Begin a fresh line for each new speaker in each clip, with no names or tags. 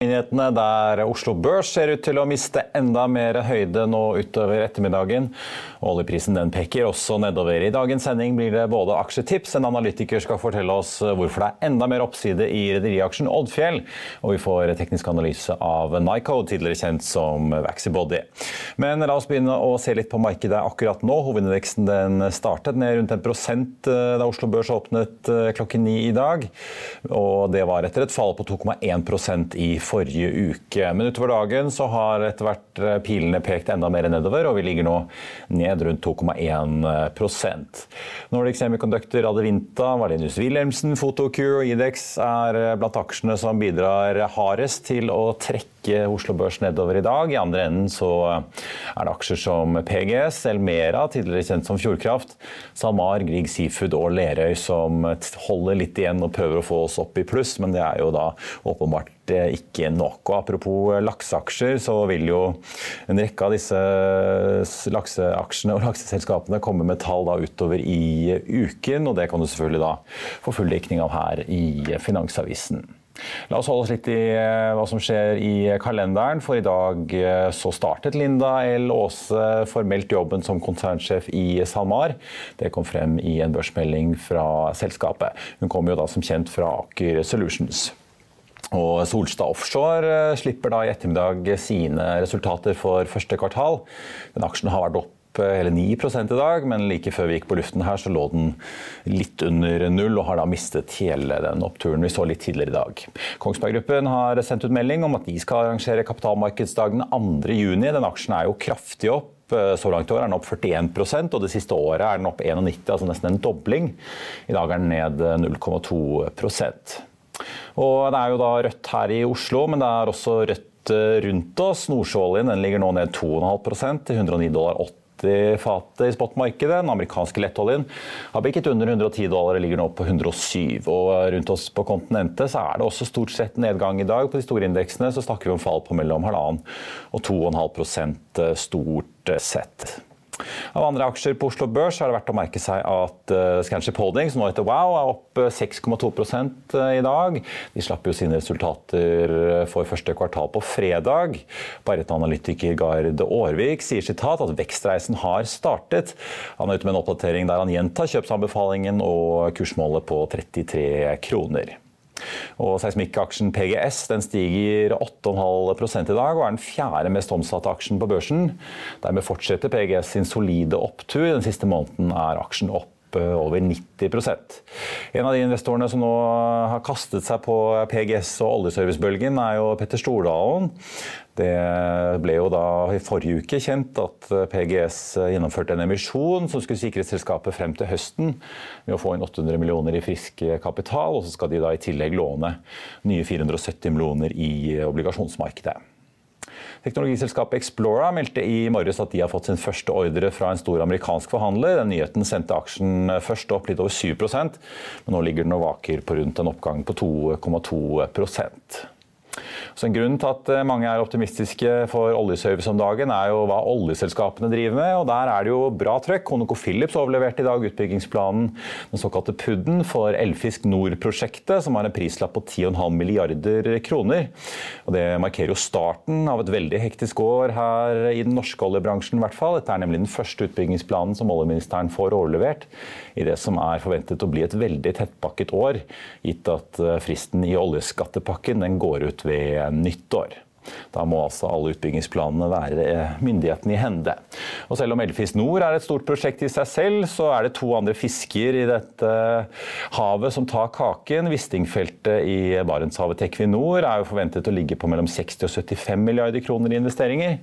Nyhetene der Oslo Børs ser ut til å miste enda mer høyde nå utover ettermiddagen. Oljeprisen den peker også nedover. I dagens sending blir det både aksjetips, en analytiker skal fortelle oss hvorfor det er enda mer oppside i rederiaksjen Oddfjell, og vi får teknisk analyse av Nyco, tidligere kjent som Vaxibody. Men la oss begynne å se litt på markedet akkurat nå. Hovedindeksen den startet ned rundt en prosent eh, da Oslo Børs åpnet eh, klokken ni i dag, og det var etter et fall på 2,1% i forrige uke. Men utover dagen så har etter hvert eh, pilene pekt enda mer nedover, og vi ligger nå ned rundt 2,1% Nordic Semiconductor, Adevinta, Valenius Wilhelmsen, Photocure og Idex er eh, blant aksjene som bidrar hardest til å trekke Oslo Børs nedover i dag. I andre enden så er det aksjer som PGS, Elmera, tidligere kjent som Fjordkraft, SalMar, Grieg Seafood og Lerøy som holder litt igjen og prøver å få oss opp i pluss, men det er jo da åpenbart ikke nok. Og apropos lakseaksjer, så vil jo en rekke av disse lakseaksjene og lakseselskapene komme med tall da utover i uken, og det kan du selvfølgelig da få full dekning av her i Finansavisen. La oss holde oss litt i eh, hva som skjer i kalenderen, for i dag eh, så startet Linda L. Aase formelt jobben som konsernsjef i SalMar. Det kom frem i en børsmelding fra selskapet. Hun kom jo da som kjent fra Aker Solutions. Og Solstad Offshore eh, slipper da i ettermiddag sine resultater for første kvartal. Den aksjen har vært opp eh, hele 9 i dag, men like før vi gikk på luften her, så lå den litt under null og har da mistet hele den oppturen vi så litt tidligere i dag. Kongsberg Gruppen har sendt ut melding om at de skal arrangere kapitalmarkedsdagen 2.6. Den aksjen er jo kraftig opp. Eh, så langt i år er den opp 41% og det siste året er den opp 91 altså nesten en dobling. I dag er den ned 0,2 og det er jo da rødt her i Oslo, men det er også rødt eh, rundt oss. Nordsjøoljen ligger nå ned 2,5 til 109 dollar 8 fatet i spotmarkedet. Den amerikanske lettoljen har bikket under 110 dollar og ligger nå på 107. Og rundt oss på kontinentet så er det også stort sett nedgang i dag. På de store indeksene så snakker vi om fall på mellom 1,5 og 2,5% stort sett. Av andre aksjer på Oslo Børs har det vært å merke seg at Scanship Scanship Holdings, nå heter Wow, er opp 6,2 eh, i dag. De slapp jo sine resultater eh, for første kvartal på fredag. Barrett-analytiker Gard Aarvik sier sitat at vekstreisen har startet. Han er ute med en oppdatering der han gjentar kjøpsanbefalingen og kursmålet på 33 kroner. Og Seismikkaksjen PGS den stiger 8,5 i dag og er den fjerde mest omsatte aksjen på børsen. Dermed fortsetter PGS sin solide opptur. Den siste måneden er aksjen opp eh, over 90% En av de investorene som nå har kastet seg på PGS og oljeservicebølgen, er jo Petter Stordalen. Det ble jo da i forrige uke kjent at PGS gjennomførte en emisjon som skulle sikre selskapet frem til høsten med å få inn 800 millioner i frisk kapital, og så skal de da i tillegg låne nye 470 millioner i obligasjonsmarkedet. Teknologiselskapet Explora meldte i morges at de har fått sin første ordre fra en stor amerikansk forhandler. Den nyheten sendte aksjen først opp litt over 7% men nå ligger den og vaker på rundt en oppgang på 2,2 Så En grunn til at eh, mange er optimistiske for oljeservice om dagen, er jo hva oljeselskapene driver med. og Der er det jo bra trøkk. ConocoPhillips overleverte i dag utbyggingsplanen, den såkalte PUD-en, for Elfisk Nord-prosjektet, som har en prislapp på 10,5 milliarder kroner. Og Det markerer jo starten av et veldig hektisk år her i den norske oljebransjen. I hvert fall. Dette er nemlig den første utbyggingsplanen som oljeministeren får overlevert i det som er forventet å bli et veldig tettpakket år, gitt at eh, fristen i oljeskattepakken den går ut ved nyttår. Da må altså alle utbyggingsplanene være eh, myndighetene i hende. Og selv om Eldfisk Nord er et stort prosjekt i seg selv, så er det to andre fisker i dette havet som tar kaken. Wisting-feltet i Barentshavet til Equinor er jo forventet å ligge på mellom 60 og 75 milliarder kroner i investeringer.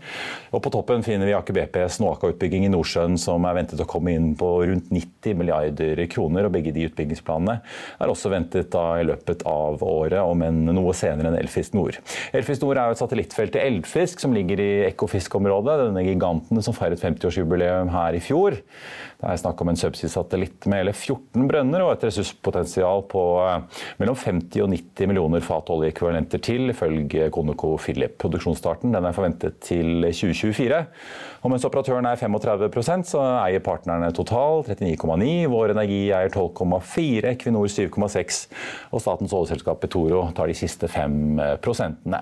Og på toppen finner vi Aker BPs Noaka-utbygging i Nordsjøen som er ventet å komme inn på rundt 90 milliarder kroner. Og begge de utbyggingsplanene er også ventet i løpet av året, om enn noe senere enn Elfisk Nord. Elfisk Nord er jo et satellittfeltet Eldfisk, som ligger i Ekofisk-området. Denne giganten som feiret 50-årsjubileum her i fjor. Det er snakk om en subsea-satellitt med hele 14 brønner og et ressurspotensial på eh, mellom 50 og 90 millioner fat oljeekvivalenter til, ifølge ConocoPhillips. Produksjonsstarten er forventet til 2024. Og mens operatøren er 35% så eier partnerne Total 39,9, Vår Energi eier 12,4, Equinor 7,6 og statens oljeselskap Petoro tar de siste 5 prosentene.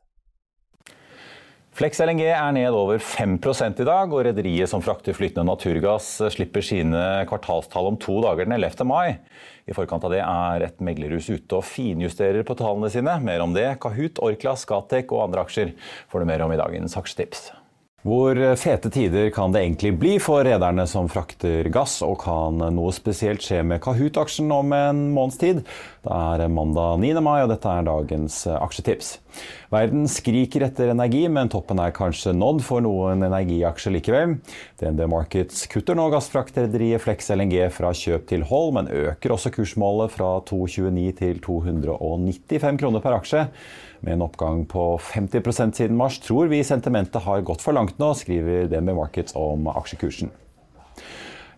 Flex LNG er ned over 5 i dag, og rederiet som frakter flytende naturgass slipper sine kvartalstall om to dager den 11. mai. I forkant av det er et meglerhus ute og finjusterer på tallene sine. Mer om det, Kahoot, Orkla, Skatec og andre aksjer får du mer om i dagens aksjetips. Hvor fete tider kan det egentlig bli for rederne som frakter gass, og kan noe spesielt skje med Kahoot-aksjen om en måneds tid? Det er mandag 9. mai, og dette er dagens aksjetips. Verden skriker etter energi, men toppen er kanskje nådd for noen energiaksjer likevel. DNB Markets kutter nå gassfraktrederiet Flex LNG fra kjøp til hold, men øker også kursmålet fra 229 til 295 kroner per aksje. Med en oppgang på 50% siden mars tror vi sentimentet har gått for langt nå, skriver DNB Markets om aksjekursen.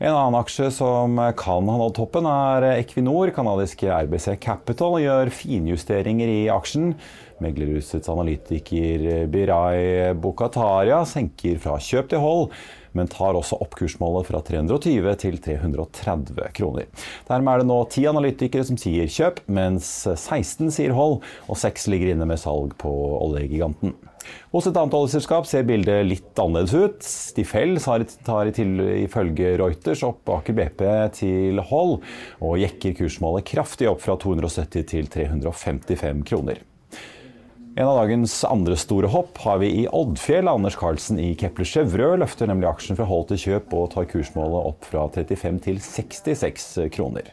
En annen aksje som kan ha nådd toppen, er Equinor. Kanadiske RBC Capital gjør finjusteringer i aksjen. Meglerhusets analytiker Biray Bukataria senker fra kjøp til hold men tar også opp kursmålet fra 320 til 330 kroner. Dermed er det nå ti analytikere som sier kjøp, mens 16 sier hold, og 6 ligger inne med salg på oljegiganten. Hos et annet oljeselskap ser bildet litt annerledes ut. Stifel tar ifølge Reuters opp Aker BP til hold, og jekker kursmålet kraftig opp fra 270 til 355 kroner. En av dagens andre store hopp har vi i Oddfjell. Anders Carlsen i Kepler Chevrø løfter nemlig aksjen fra hold til kjøp og tar kursmålet opp fra 35 til 66 kroner.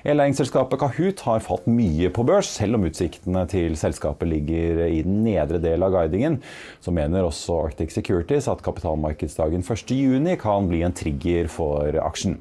Elnæringsselskapet Kahoot har falt mye på børs, selv om utsiktene til selskapet ligger i den nedre del av guidingen. Så mener også Arctic Securities at kapitalmarkedsdagen 1.6 kan bli en trigger for aksjen.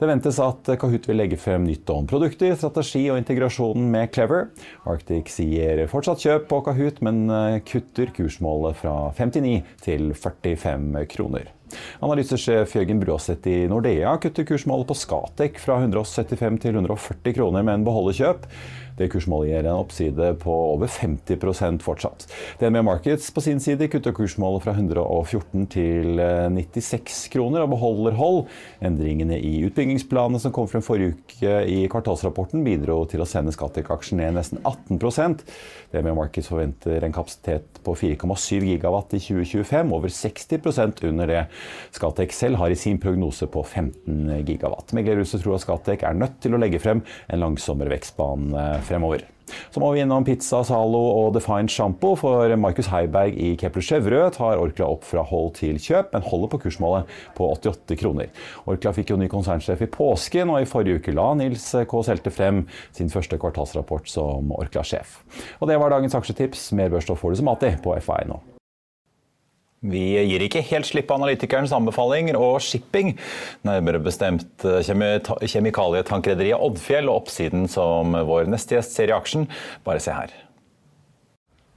Det ventes at Kahoot vil legge frem nytt om produkter, strategi og integrasjonen med Clever. Arctic sier fortsatt kjøp på Kahoot, men kutter kursmålet fra 59 til 45 kroner. Analysesjef Jørgen Bråseth i Nordea kutter kursmålet på Skatec fra 175 til 140 kroner, men beholder kjøp. Det kursmålet gir en oppside på over 50% fortsatt. DNB Markets på sin side kutter kursmålet fra 114 til 96 eh, kroner og beholder hold. Endringene i utbyggingsplanene som kom frem forrige uke i kvartalsrapporten, bidro til å sende Skatec-aksjen ned nesten 18% DNB Markets forventer en kapasitet på 4,7 gigawatt i 2025, over 60% under det Skatec selv har i sin prognose på 15 gigawatt. Meglerhuset tror at Skatec er nødt til å legge frem en langsommere vekstbane fremover. Så må vi innom Pizza Zalo og Defined Shampoo, for Markus Heiberg i Kepler Chevrø tar Orkla opp fra hold til kjøp, men holder på kursmålet på 88 kroner. Orkla fikk jo ny konsernsjef i påsken, og i forrige uke la Nils K. Selte frem sin første kvartalsrapport som Orkla-sjef. Og det var dagens aksjetips. Mer børsstoff får du som alltid på FA1 nå. Vi gir ikke helt slipp på analytikerens anbefalinger og shipping. Nærmere bestemt eh, kjemikalietankrederiet Oddfjell og oppsiden som vår neste gjest ser i aksjen. Bare se her.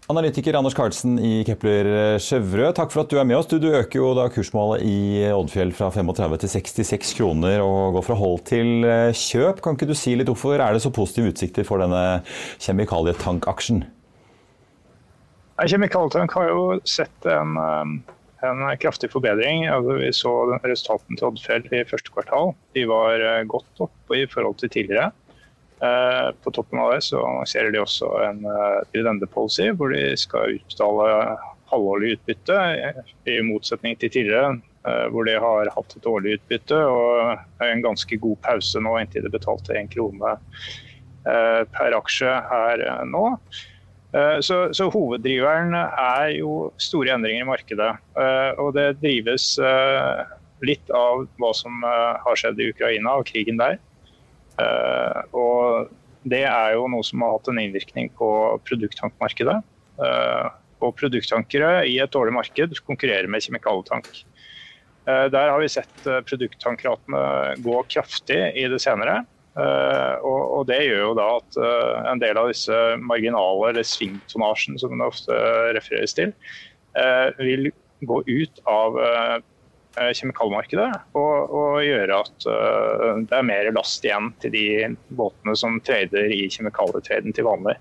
Analytiker Anders Karlsen i Kepler Chevrolet, takk for at du er med oss. Du, du øker jo da kursmålet i Oddfjell fra 35 til 66 kroner og går fra hold til eh, kjøp. Kan ikke du si litt hvorfor er det så positive utsikter for denne kjemikalietankaksjen?
Kjemikalietank har jo sett en, eh, en kraftig forbedring. Altså, vi så resultatene til Oddfjell i første kvartal. De var eh, godt oppe i forhold til tidligere. Eh, på toppen av det så annonserer de også en dividendepolicy hvor de skal utbetale halvårlig utbytte, i motsetning til tidligere hvor de har hatt et årlig utbytte og en ganske god pause nå inntil de betalte én krone per aksje her nå. Eh, så, så, Hoveddriveren er jo store endringer i markedet. Eh, og det drives eh, litt av hva som har skjedd i Ukraina og krigen der. Og det er jo noe som har hatt en innvirkning på produkttankmarkedet. Og produkttankere i et dårlig marked konkurrerer med kjemikalietank. Der har vi sett produkttankratene gå kraftig i det senere. Uh, og, Det gjør jo da at uh, en del av disse marginale, eller svingtonnasjen som det ofte refereres til, uh, vil gå ut av kjemikalmarkedet og, og, gjøre at det er mer last igjen til de båtene som trader i kjemikalietraden til vanlig.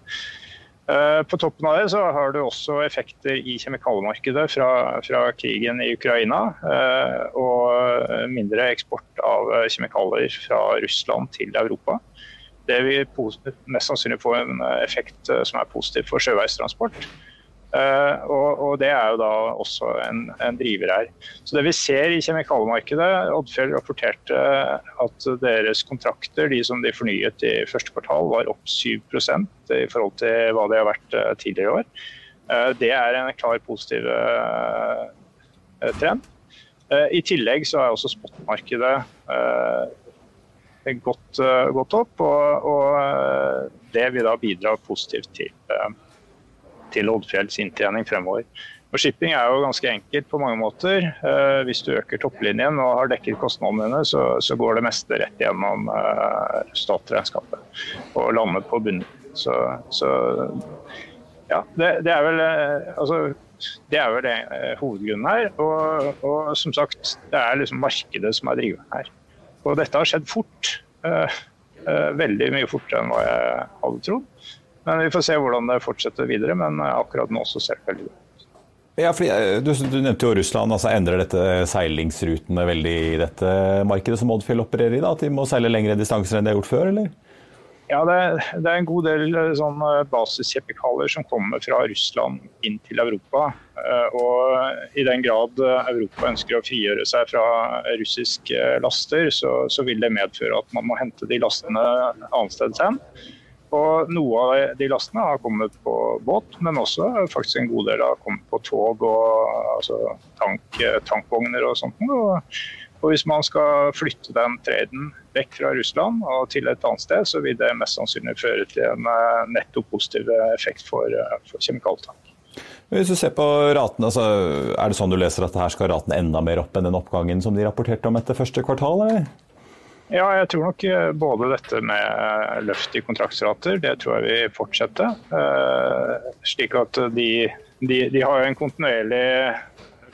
Eh, på toppen av det så har du også effekter i kjemikaliemarkedet fra, fra krigen i Ukraina. Eh, og mindre eksport av kjemikalier fra Russland til Europa. Det vil mest sannsynlig få en effekt eh, som er positiv for sjøveistransport. Uh, og, og, Det er jo da også en, en, driver her. Så Det vi ser i kjemikaliemarkedet Oddfjell rapporterte at deres kontrakter de som de fornyet i første kvartal, var opp 7% i forhold til hva de har vært uh, tidligere i år. Uh, det er en klar positiv trend. I tillegg så er også spotmarkedet gått, gått, opp, og, og, det vil da bidra positivt til til Oddfjells inntjening fremover. Og Shipping er jo ganske enkelt på mange måter. Eh, hvis du øker topplinjen og har dekket kostnadene dine, så, så, går det meste rett gjennom eh, statsregnskapet og lander på bunnen. Så, så ja, det, det, er vel eh, altså, det er vel eh, hovedgrunnen her. Og, og, som sagt, det er liksom markedet som er driveren her. Og dette har skjedd fort. Eh, eh, veldig mye fortere enn hva jeg hadde trodd. Men vi får se hvordan det fortsetter videre. Men eh, akkurat nå så ser det veldig bra ut.
Ja, eh, du, du, nevnte jo Russland. altså Endrer dette seilingsrutene veldig i dette markedet som Oddfjell opererer i? da, At de må seile lengre distanser enn de har gjort før, eller?
Ja, det, det er en god del eh, sånn basiskjemikalier som kommer fra Russland inn til Europa. Og i den grad Europa ønsker å frigjøre seg fra russiske laster, så, så vil det medføre at man må hente de lastene annetsteds hen. Og noe av de lastene har kommet på båt, men også faktisk en god del har kommet på tog og altså, tank, tankvogner og sånt. Og, og, hvis man skal flytte den traden vekk fra Russland og til et annet sted, så vil det mest sannsynlig føre til en eh, netto positiv effekt for, eh, for kjemikaltank.
Hvis du ser på ratene, altså, Er det sånn du leser at her skal ratene enda mer opp enn den oppgangen som de rapporterte om etter første kvartal? eller?
Ja, jeg tror nok eh, både dette med løft i kontraktsrater, det tror jeg vil fortsette. Eh, slik at de, de, de har en kontinuerlig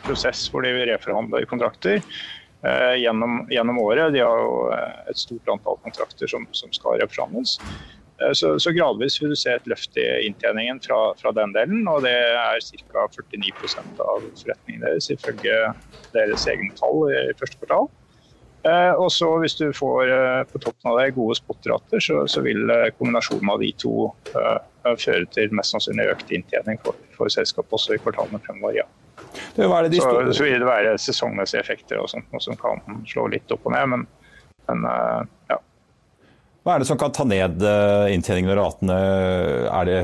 prosess hvor de vil reforhandle kontrakter eh, gjennom, gjennom, året. De har jo et stort antall kontrakter som, som skal reforhandles. Så, så, gradvis vil du se et løft i inntjeningen fra, fra den delen, og det er ca. 49% av forretningen deres ifølge deres egne tall i første kvartal. Eh, og så Hvis du får eh, på toppen av det gode spotrater, så, så, vil eh, kombinasjonen av de to føre til mest sannsynlig økt inntjening for, for selskapet også i kvartalene fremover. ja. Det de så, så, vil det være sesongmessige effekter og sånt, som kan slå litt opp og ned, men, men ja.
Hva er det som kan ta ned inntjeningen og ratene? Er det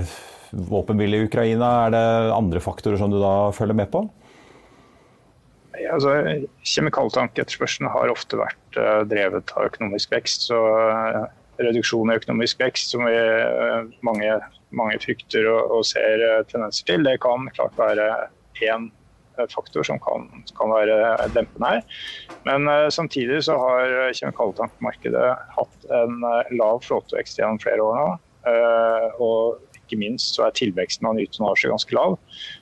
våpenhvile i Ukraina? Er det andre faktorer som du da følger med på?
Altså, Kjemikalietanketterspørselen har ofte vært uh, drevet av økonomisk vekst. så uh, Reduksjon i økonomisk vekst, som vi, uh, mange, mange, frykter og, og ser tendenser til, det kan klart være én faktor som kan, kan være dempende her. Men samtidig så har kjemikaltankmarkedet hatt en lav flåtevekst gjennom flere år nå. Og ikke minst så er tilveksten av ny tonnasje ganske lav.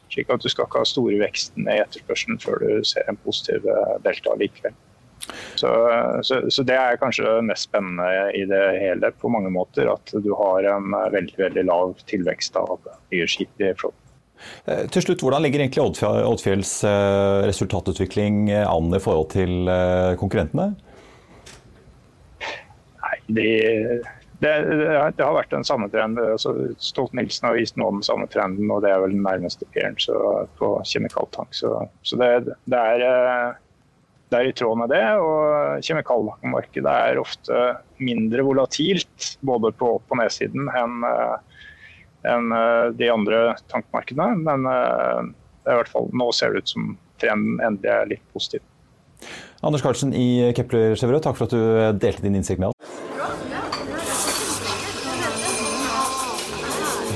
Slik at du skal ikke ha store veksten i etterspørselen før du ser en positiv delta likevel. Så, så, så, det er kanskje det mest spennende i det hele på mange måter. At du har en veldig veldig lav tilvekst av nye skip i flåten.
Eh, til slutt, Hvordan ligger egentlig Oddfjells eh, resultatutvikling an i forhold til eh, konkurrentene?
Nei, de, det, det, har vært den samme trenden. Altså, Stolt-Nielsen har vist nå den samme trenden, og det er vel den nærmeste peeren på kjemikaltank. Så, så det, det, er det er i tråd med det. Og kjemikalmarkedet er ofte mindre volatilt både på opp- og nedsiden enn eh, enn eh, de andre tankmarkedene. Men eh, fall, nå ser det ut som trenden endelig er litt positiv.
Anders Karlsen i Kepler Chevrolet, takk for at du delte din innsikt med oss.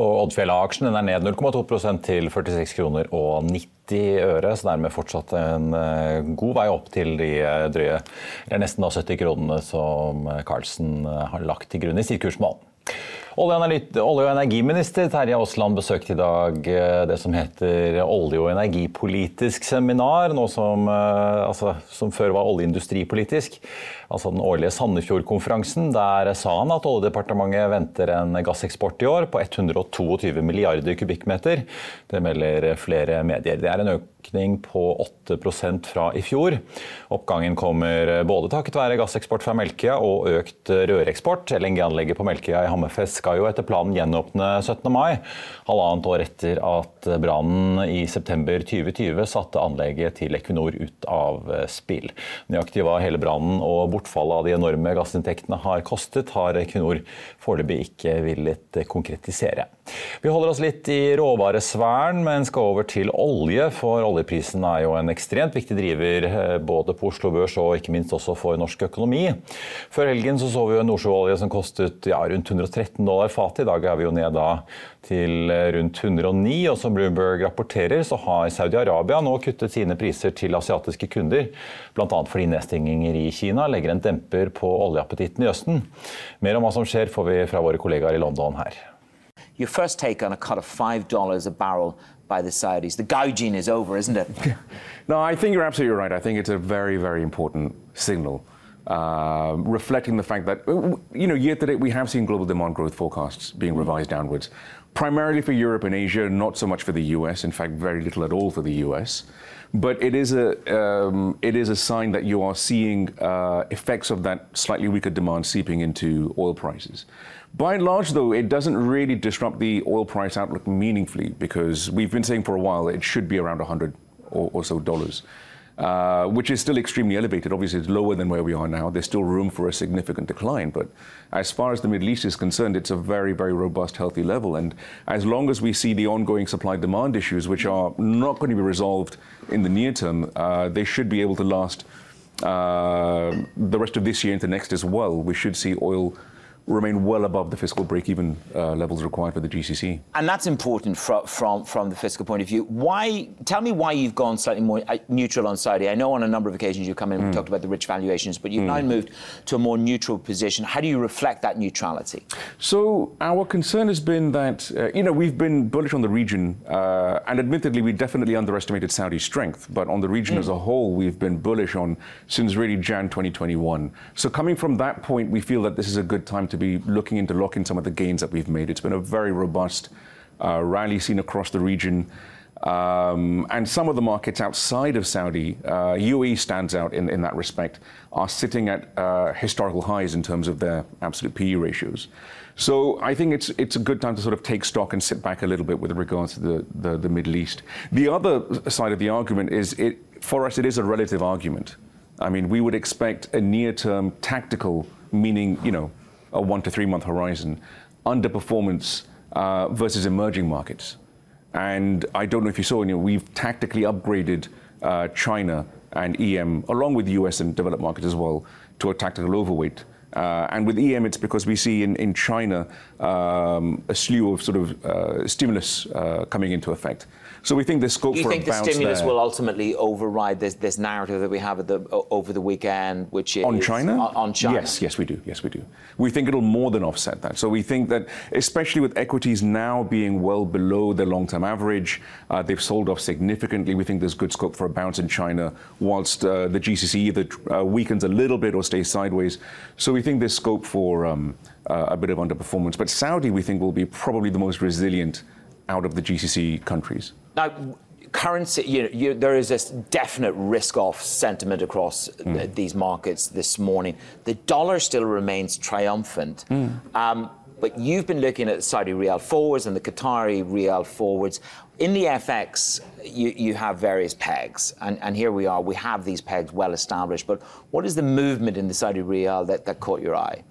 Og Oddfjella-aksjen er ned 0,2% til 46 kroner og 90 øre, så dermed fortsatt en eh, god vei opp til de eh, drøye, eller nesten 70 kronene som Carlsen eh, har lagt til grunn i sitt kursmål. Olje- og energiminister Terje Aasland besøkte i dag det som heter olje- og energipolitisk seminar, nå som, altså, som før var oljeindustripolitisk altså den årlige Sandefjord-konferansen. Der sa han at Oljedepartementet venter en gasseksport i år på 122 milliarder kubikkmeter. Det melder flere medier. Det er en økning på 8% fra i fjor. Oppgangen kommer både takket være gasseksport fra Melkøya og økt røreksport. LNG-anlegget på Melkøya i Hammerfest skal jo etter planen gjenåpne 17. mai, halvannet år etter at brannen i september 2020 satte anlegget til Equinor ut av spill. Nøyaktig var hele brannen og bortfallet av de enorme gassinntektene har kostet, har Equinor foreløpig ikke villet konkretisere. Vi holder oss litt i råvaresfæren, men skal over til olje. For oljeprisen er jo en ekstremt viktig driver eh, både på Oslo Børs og ikke minst også for norsk økonomi. Før helgen så, så vi jo en nordsjøolje som kostet ja, rundt 113 dollar fatet. I dag er vi jo ned da til eh, rundt 109. Og som Bloomberg rapporterer, så har Saudi-Arabia nå kuttet sine priser til asiatiske kunder. Bl.a. fordi nedstenginger i Kina legger en demper på oljeappetitten i Østen. Mer om hva som skjer, får vi fra våre kollegaer i London her.
Your first take on a cut of $5 a barrel by the Saudis. The gouging is over, isn't it?
no, I think you're absolutely right. I think it's a very, very important signal. Uh, reflecting the fact that, you know, year to date we have seen global demand growth forecasts being revised downwards primarily for Europe and Asia, not so much for the US. In fact, very little at all for the US. But it is a um, it is a sign that you are seeing uh, effects of that slightly weaker demand seeping into oil prices. By and large, though, it doesn't really disrupt the oil price outlook meaningfully because we've been saying for a while it should be around 100 or, or so dollars. Uh, which is still extremely elevated. Obviously, it's lower than where we are now. There's still room for a significant decline. But as far as the Middle East is concerned, it's a very, very robust, healthy level. And as long as we see the ongoing supply demand issues, which are not going to be resolved in the near term, uh, they should be able to last uh, the rest of this year into next as well, we should see oil remain well above the fiscal break-even uh, levels required for the GCC.
And that's important from, from, from the fiscal point of view. Why? Tell me why you've gone slightly more uh, neutral on Saudi. I know on a number of occasions you've come in and mm. talked about the rich valuations, but you've mm. now moved to a more neutral position. How do you reflect that neutrality?
So our concern has been that uh, you know we've been bullish on the region, uh, and admittedly we definitely underestimated Saudi's strength, but on the region mm. as a whole we've been bullish on since really Jan 2021. So coming from that point, we feel that this is a good time to be looking into locking some of the gains that we've made. It's been a very robust uh, rally seen across the region. Um, and some of the markets outside of Saudi, uh, UAE stands out in, in that respect, are sitting at uh, historical highs in terms of their absolute PE ratios. So I think it's it's a good time to sort of take stock and sit back a little bit with regards to the, the, the Middle East. The other side of the argument is it for us it is a relative argument. I mean, we would expect a near-term tactical, meaning you know a one to three month horizon, underperformance uh, versus emerging markets. And I don't know if you saw, you know, we've tactically upgraded uh, China and EM, along with US and developed markets as well, to a tactical overweight. Uh, and with EM, it's because we see in, in China um, a slew of sort of uh, stimulus uh, coming into effect. So we think there's scope
you
for
think
the
stimulus
there.
will ultimately override this, this narrative that we have the, over the weekend, which is
on China?
On, on, China.
Yes, yes, we do. Yes, we do. We think it'll more than offset that. So we think that, especially with equities now being well below their long-term average, uh, they've sold off significantly. We think there's good scope for a bounce in China, whilst uh, the GCC either uh, weakens a little bit or stays sideways. So we think there's scope for um, uh, a bit of underperformance. But Saudi, we think, will be probably the most resilient out of the GCC countries.
Now, currency, you know, you, there is this definite risk-off sentiment across mm. th- these markets this morning. The dollar still remains triumphant. Mm. Um, but you've been looking at Saudi Real forwards and the Qatari Real forwards. In the FX, you, you have various pegs, and, and here we are. We have these pegs well established. But what is the movement in the Saudi Real that, that caught your eye?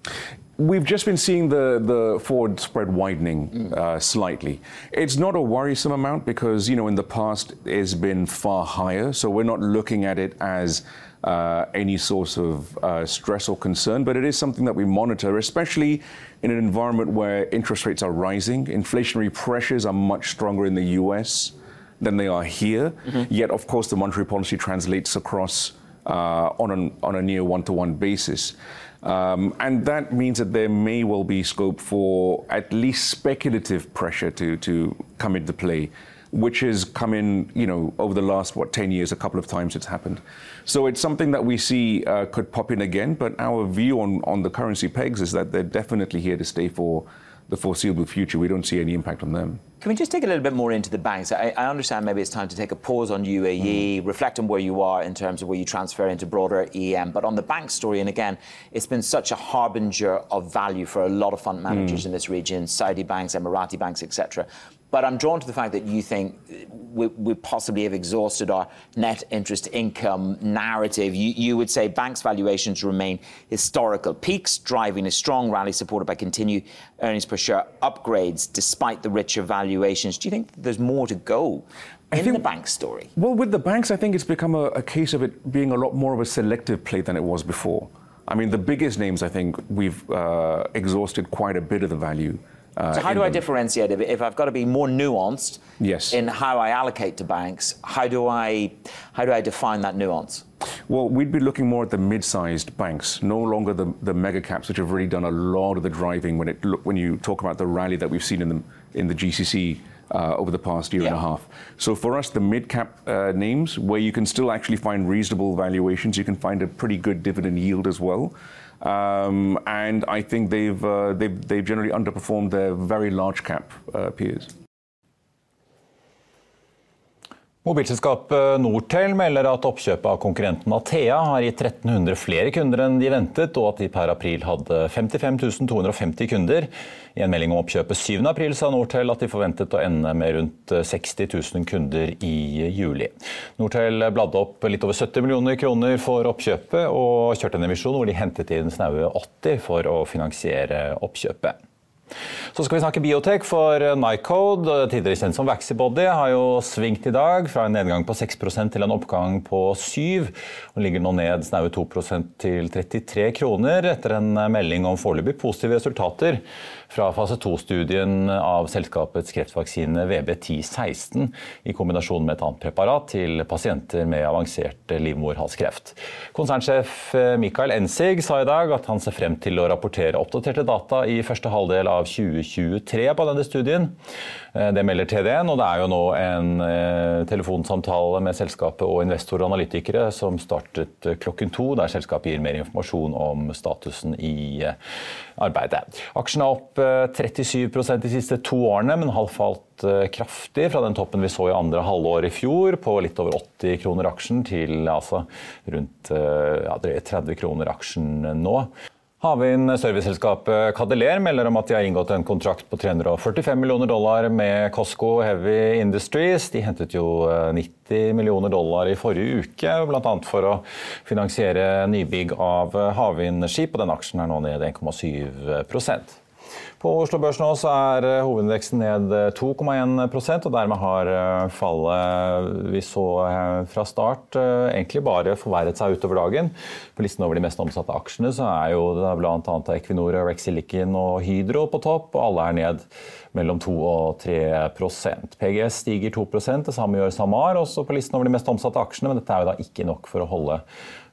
We've just been seeing the, the forward spread widening mm. uh, slightly. It's not a worrisome amount because, you know, in the past it's been far higher. So we're not looking at it as uh, any source of uh, stress or concern, but it is something that we monitor, especially in an environment where interest rates are rising. Inflationary pressures are much stronger in the US than they are here. Mm-hmm. Yet, of course, the monetary policy translates across uh, on, an, on a near one to one basis. Um, and that means that there may well be scope for at least speculative pressure to, to come into play, which has come in, you know, over the last, what, 10 years, a couple of times it's happened. So it's something that we see uh, could pop in again, but our view on, on the currency pegs is that they're definitely here to stay for the foreseeable future. We don't see any impact on them.
Can we just take a little bit more into the banks? I, I understand maybe it's time to take a pause on UAE, mm. reflect on where you are in terms of where you transfer into broader EM. But on the bank story, and again, it's been such a harbinger of value for a lot of fund managers mm. in this region, Saudi banks, Emirati banks, etc. But I'm drawn to the fact that you think we, we, possibly have exhausted our net interest income narrative. You, you, would say banks' valuations remain historical peaks, driving a strong rally supported by continued earnings per share upgrades despite the richer valuations. Do you think there's more to go? in think, the bank story?
Well, with the banks, I think it's become a, a case of it being a lot more of a selective play than it was before. I mean, the biggest names, I think, we've uh, exhausted quite a bit of the value.
Uh, so how do I differentiate it? If I've got to be more nuanced yes. in how I allocate to banks, how do I how do I define that nuance?
Well, we'd be looking more at the mid-sized banks, no longer the, the mega caps, which have really done a lot of the driving when it when you talk about the rally that we've seen in the in the GCC uh, over the past year yeah. and a half. So for us, the mid-cap uh, names, where you can still actually find reasonable valuations, you can find a pretty good dividend yield as well. Um, and I think they've, uh, they've, they've generally underperformed their very large cap uh, peers.
Mobilselskapet Nortel melder at oppkjøpet av konkurrenten Athea har gitt 1300 flere kunder enn de ventet, og at de per april hadde 55 250 kunder. I en melding om oppkjøpet 7. april sa Nortel at de forventet å ende med rundt 60 000 kunder i juli. Nortel bladde opp litt over 70 millioner kroner for oppkjøpet, og kjørte en emisjon hvor de hentet inn snaue 80 for å finansiere oppkjøpet. Så skal vi snakke biotek, for Nycode, tidligere kjent som Vaxibody, har jo svingt i dag fra en nedgang på 6% til en oppgang på 7 og ligger nå ned snaue 2% til 33 kroner etter en melding om foreløpig positive resultater fra fase 2-studien av selskapets kreftvaksine VB1016 i kombinasjon med et annet preparat til pasienter med avansert livmorhalskreft. Konsernsjef Mikael Ensig sa i dag at han ser frem til å rapportere oppdaterte data i første halvdel av 2023 på denne studien. Det melder TDN, og det er jo nå en eh, telefonsamtale med selskapet og investorer og analytikere som startet klokken to, der selskapet gir mer informasjon om statusen i eh, arbeidet. Aksjen er opp 37% eh, de siste to årene, men har falt eh, kraftig fra den toppen vi så i andre halvår i fjor, på litt over 80 kroner aksjen, til altså rundt eh, ja, 30 kroner aksjen nå. Havvind-serviceselskapet Cadeler melder om at de har inngått en kontrakt på 345 millioner dollar med Cosco Heavy Industries. De hentet jo 90 millioner dollar i forrige uke, bl.a. for å finansiere nybygg av havvindskip. og Den aksjen er nå ned 1,7 på Oslo Børs nå så er eh, hovedindeksen ned 2,1 eh, og dermed har eh, fallet vi så fra start egentlig bare forverret seg utover dagen. På listen over de mest omsatte aksjene så er jo bl.a. Equinor, Rex Silicon og Hydro på topp, og alle er ned mellom 2 og 3% PGS stiger 2% det samme gjør SAMAR, også på listen over de mest omsatte aksjene, men dette er jo da ikke nok for å holde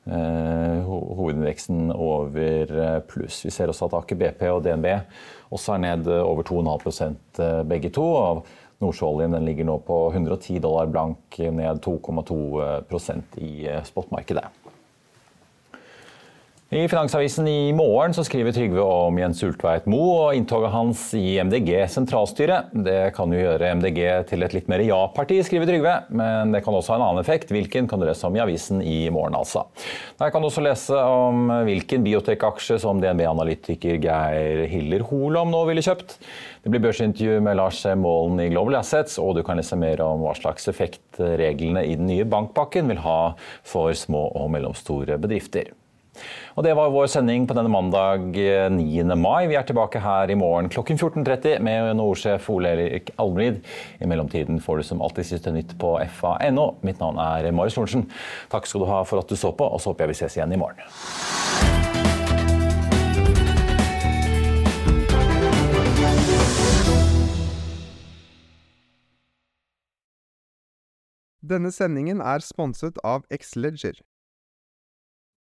hovedindeksen over pluss. Vi ser også at Aker BP og DNB også er ned over 2,5 eh, begge to. og Nordsjøoljen ligger nå på 110 dollar blank, ned 2,2% i eh, spotmarkedet. I Finansavisen i morgen så skriver Trygve om Jens Ultveit Moe og inntoget hans i MDG sentralstyre. Det kan jo gjøre MDG til et litt mer ja-parti, skriver Trygve. Men det kan også ha en annen effekt. Hvilken kan du lese om i avisen i morgen, altså. Der kan du også lese om hvilken biotekaksje som DNB-analytiker Geir Hiller Holom nå ville kjøpt. Det blir børsintervju med Lars Målen i Global Assets, og du kan lese mer om hva slags effekt reglene i den nye bankpakken vil ha for små og mellomstore bedrifter. Og Det var vår sending på denne mandag 9. Eh, mai. Vi er tilbake her i morgen klokken 14.30 med NHO-sjef Ole Erik Almrid. I mellomtiden får du som alltid siste nytt på fa.no. Mitt navn er Marius Lorentzen. Takk skal du ha for at du så på, og så håper jeg vi ses igjen i morgen.
Denne sendingen er sponset av Xleger.